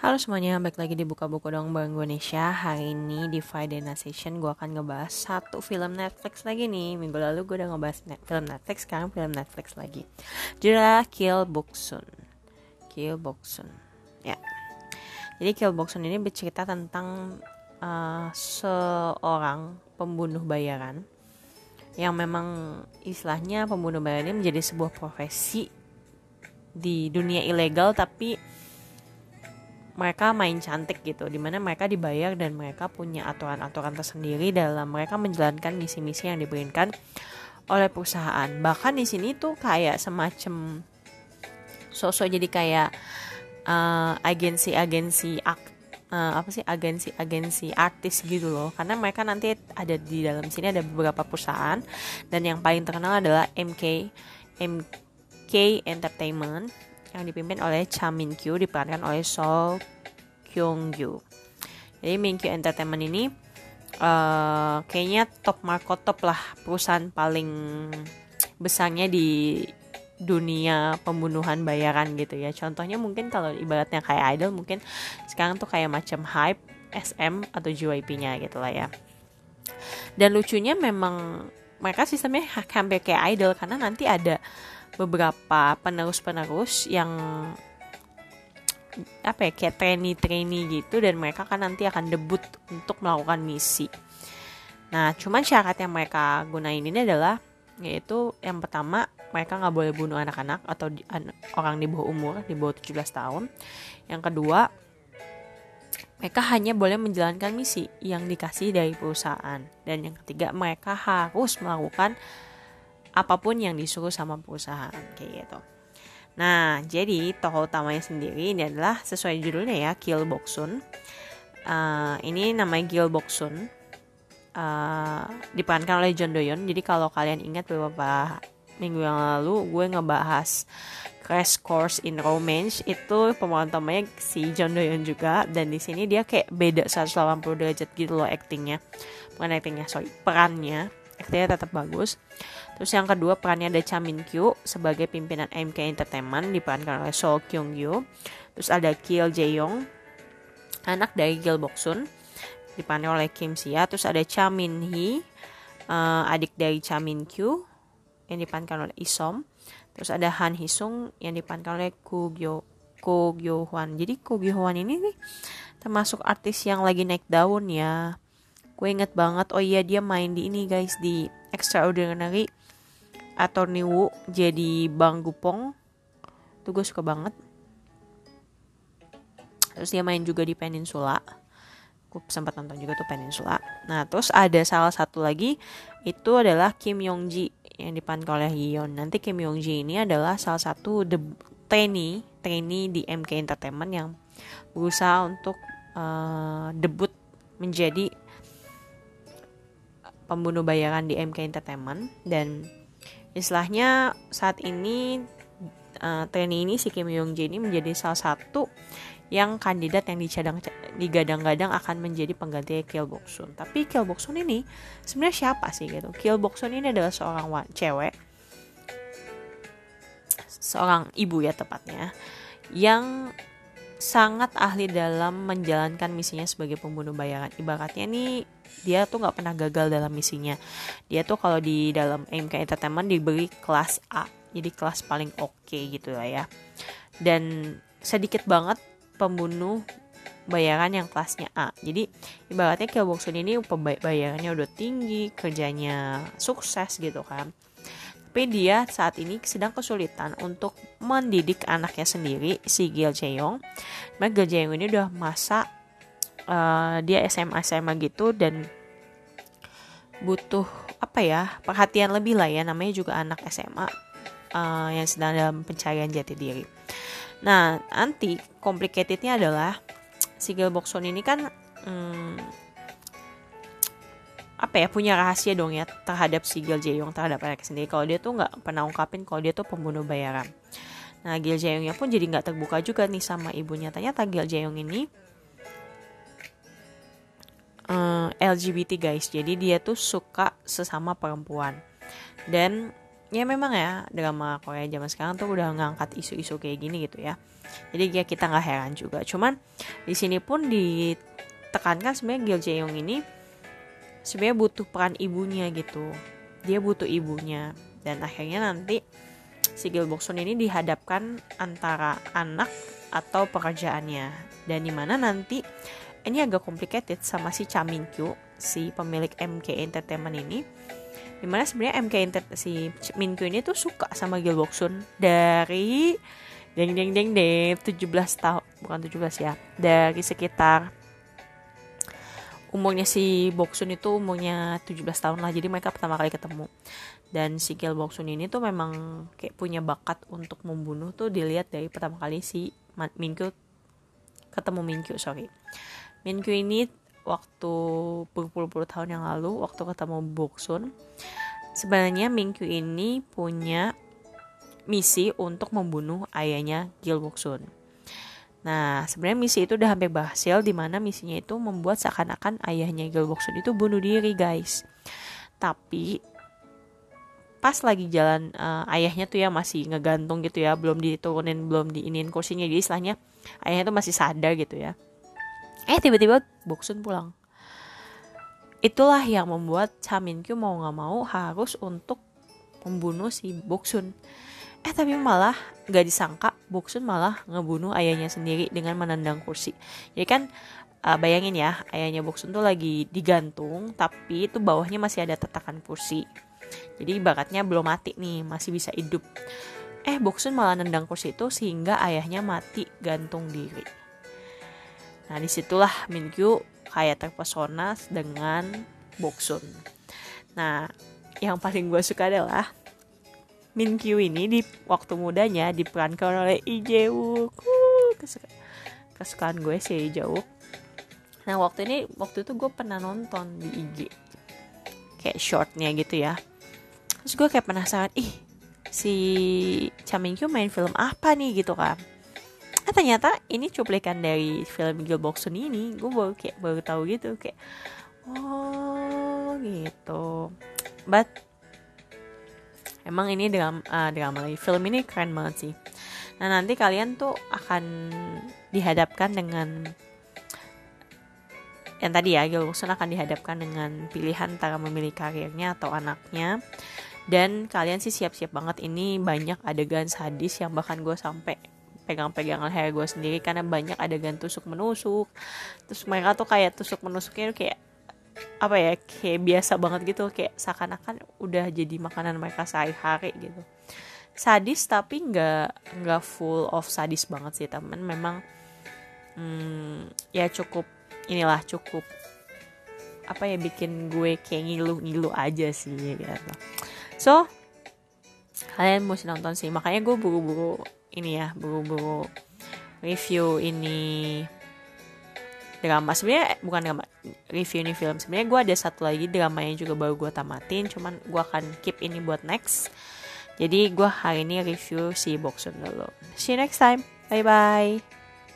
Halo semuanya, balik lagi di Buka Buku Dong Bang Indonesia. Hari ini di Friday Night Session gue akan ngebahas satu film Netflix lagi nih. Minggu lalu gue udah ngebahas net film Netflix, sekarang film Netflix lagi. Judulnya Kill Boksun Kill Boksun Ya. Jadi Kill Boksun ini bercerita tentang uh, seorang pembunuh bayaran Yang memang istilahnya pembunuh bayaran ini menjadi sebuah profesi di dunia ilegal tapi mereka main cantik gitu di mana mereka dibayar dan mereka punya aturan-aturan tersendiri dalam mereka menjalankan misi-misi yang diberikan oleh perusahaan. Bahkan di sini tuh kayak semacam sosok jadi kayak uh, agensi-agensi ak uh, apa sih agensi-agensi artis gitu loh. Karena mereka nanti ada di dalam sini ada beberapa perusahaan dan yang paling terkenal adalah MK MK Entertainment yang dipimpin oleh Cha Min Kyu diperankan oleh So Kyung Gyu. Jadi Min Kyu Entertainment ini uh, kayaknya top marko top lah perusahaan paling besarnya di dunia pembunuhan bayaran gitu ya. Contohnya mungkin kalau ibaratnya kayak idol mungkin sekarang tuh kayak macam hype, SM atau JYP-nya gitu lah ya. Dan lucunya memang mereka sistemnya hampir kayak idol karena nanti ada beberapa penerus-penerus yang apa ya kayak trainee-trainee gitu dan mereka kan nanti akan debut untuk melakukan misi. Nah, cuman syarat yang mereka gunain ini adalah yaitu yang pertama mereka nggak boleh bunuh anak-anak atau di, an, orang di bawah umur di bawah 17 tahun. Yang kedua, mereka hanya boleh menjalankan misi yang dikasih dari perusahaan. Dan yang ketiga, mereka harus melakukan apa pun yang disuruh sama perusahaan kayak gitu. Nah, jadi tokoh utamanya sendiri ini adalah sesuai judulnya ya, Gil Boksun. Uh, ini namanya Gil Boksun. Uh, diperankan oleh John Doyon. Jadi kalau kalian ingat beberapa minggu yang lalu gue ngebahas Crash Course in Romance itu pemeran utamanya si John Doyon juga dan di sini dia kayak beda 180 derajat gitu loh actingnya bukan actingnya sorry perannya aktingnya tetap bagus Terus yang kedua perannya ada Cha Min Kyu sebagai pimpinan MK Entertainment diperankan oleh So Kyung Gyu. Terus ada Kil Jae Yong anak dari Gil Boksun diperankan oleh Kim Sia. Terus ada Cha Min Hee uh, adik dari Cha Min Kyu yang diperankan oleh Isom. Terus ada Han Hee Sung yang diperankan oleh Ko Gyo Ko Gyo Hwan. Jadi Ko Gyo Hwan ini nih termasuk artis yang lagi naik daun ya. Gue inget banget, oh iya dia main di ini guys di Extraordinary atau Niwu jadi Bang Gupong. Tuh gue suka banget. Terus dia main juga di Peninsula. Gue sempat nonton juga tuh Peninsula. Nah terus ada salah satu lagi itu adalah Kim Yong Ji yang diperankan oleh Yeon. Nanti Kim Yong Ji ini adalah salah satu the trainee trainee di MK Entertainment yang berusaha untuk uh, debut menjadi pembunuh bayaran di MK Entertainment dan istilahnya saat ini uh, trainee ini si Kim Yong Jae ini menjadi salah satu yang kandidat yang dicadang digadang-gadang akan menjadi pengganti Kill Boksun. Tapi Kill Boksun ini sebenarnya siapa sih gitu? Kill Boksun ini adalah seorang cewek, seorang ibu ya tepatnya, yang sangat ahli dalam menjalankan misinya sebagai pembunuh bayangan. Ibaratnya nih dia tuh nggak pernah gagal dalam misinya. Dia tuh kalau di dalam MK Entertainment diberi kelas A jadi kelas paling oke okay gitu lah ya. Dan sedikit banget pembunuh bayaran yang kelasnya A. Jadi ibaratnya Kill ini bayarannya udah tinggi kerjanya sukses gitu kan tapi dia saat ini sedang kesulitan untuk mendidik anaknya sendiri si Gil Jae-yong. Nah, Gil Jae-yong ini udah masa uh, dia SMA SMA gitu dan butuh apa ya perhatian lebih lah ya namanya juga anak SMA uh, eh, yang sedang dalam pencarian jati diri. Nah nanti complicatednya adalah si Gilboxon ini kan hmm, apa ya punya rahasia dong ya terhadap si Gil Jaeyong terhadap anaknya sendiri. Kalau dia tuh nggak pernah ungkapin kalau dia tuh pembunuh bayaran. Nah Gil Jaeyongnya pun jadi nggak terbuka juga nih sama ibunya. Ternyata Gil Jaeyong ini uh, eh, LGBT guys. Jadi dia tuh suka sesama perempuan. Dan ya memang ya drama Korea zaman sekarang tuh udah ngangkat isu-isu kayak gini gitu ya. Jadi ya kita nggak heran juga. Cuman di sini pun ditekankan sebenarnya Gil Jae Young ini sebenarnya butuh peran ibunya gitu. Dia butuh ibunya. Dan akhirnya nanti si Gil Boksun ini dihadapkan antara anak atau pekerjaannya. Dan di mana nanti ini agak complicated sama si Cha Min Kyu si pemilik MK Entertainment ini. Di mana sebenarnya MK Inter si Min Kyu ini tuh suka sama Gil Boksun dari deng deng deng deng 17 tahun bukan 17 ya dari sekitar umurnya si Boksun itu umurnya 17 tahun lah jadi mereka pertama kali ketemu dan si Gil Boksun ini tuh memang kayak punya bakat untuk membunuh tuh dilihat dari pertama kali si Min Kyu ketemu Min Kyu sorry Min Kyu ini waktu berpuluh-puluh tahun yang lalu waktu ketemu Boksun sebenarnya Mingkyu ini punya misi untuk membunuh ayahnya Gil Boksun. Nah, sebenarnya misi itu udah hampir berhasil di mana misinya itu membuat seakan-akan ayahnya Gil Boksun itu bunuh diri, guys. Tapi pas lagi jalan uh, ayahnya tuh ya masih ngegantung gitu ya, belum diturunin, belum diinin kursinya. Jadi istilahnya ayahnya tuh masih sadar gitu ya eh tiba-tiba Boksun pulang itulah yang membuat Cha Min Kyu mau nggak mau harus untuk membunuh si Boksun eh tapi malah gak disangka Boksun malah ngebunuh ayahnya sendiri dengan menendang kursi. Jadi kan uh, bayangin ya ayahnya Boksun tuh lagi digantung tapi itu bawahnya masih ada tetakan kursi. Jadi ibaratnya belum mati nih masih bisa hidup. Eh Boksun malah nendang kursi itu sehingga ayahnya mati gantung diri. Nah di situlah Minkyu kayak terpesona dengan Boksun. Nah yang paling gue suka adalah Minkyu ini di waktu mudanya diperankan oleh Lee Jae-wook. Uh, kesuka kesukaan gue sih Lee Jae-wook. Nah waktu ini waktu itu gue pernah nonton di IG kayak shortnya gitu ya. Terus gue kayak penasaran, ih si Cha Min-kyu main film apa nih gitu kan eh ternyata ini cuplikan dari film Gil Boksun ini gue baru kayak baru tahu gitu kayak oh gitu but emang ini drama uh, drama lagi. Film ini keren banget sih. Nah nanti kalian tuh akan dihadapkan dengan yang tadi ya Gil Boksun akan dihadapkan dengan pilihan antara memilih karirnya atau anaknya. Dan kalian sih siap-siap banget. Ini banyak adegan sadis yang bahkan gue sampai pegang-pegang leher gue sendiri. Karena banyak adegan tusuk menusuk terus mereka tuh kayak tusuk menusuknya kayak apa ya kayak biasa banget gitu kayak seakan-akan udah jadi makanan mereka sehari-hari gitu. Sadis tapi nggak nggak full of sadis banget sih temen. Memang hmm, ya cukup inilah cukup apa ya bikin gue kayak ngilu-ngilu aja sih gitu so kalian mesti nonton sih. Makanya gue buru-buru ini ya buru-buru review ini drama. Sebenarnya bukan drama review ini film. Sebenarnya gue ada satu lagi drama yang juga baru gue tamatin cuman gue akan keep ini buat next. Jadi gue hari ini review si Boxon dulu. See you next time. Bye bye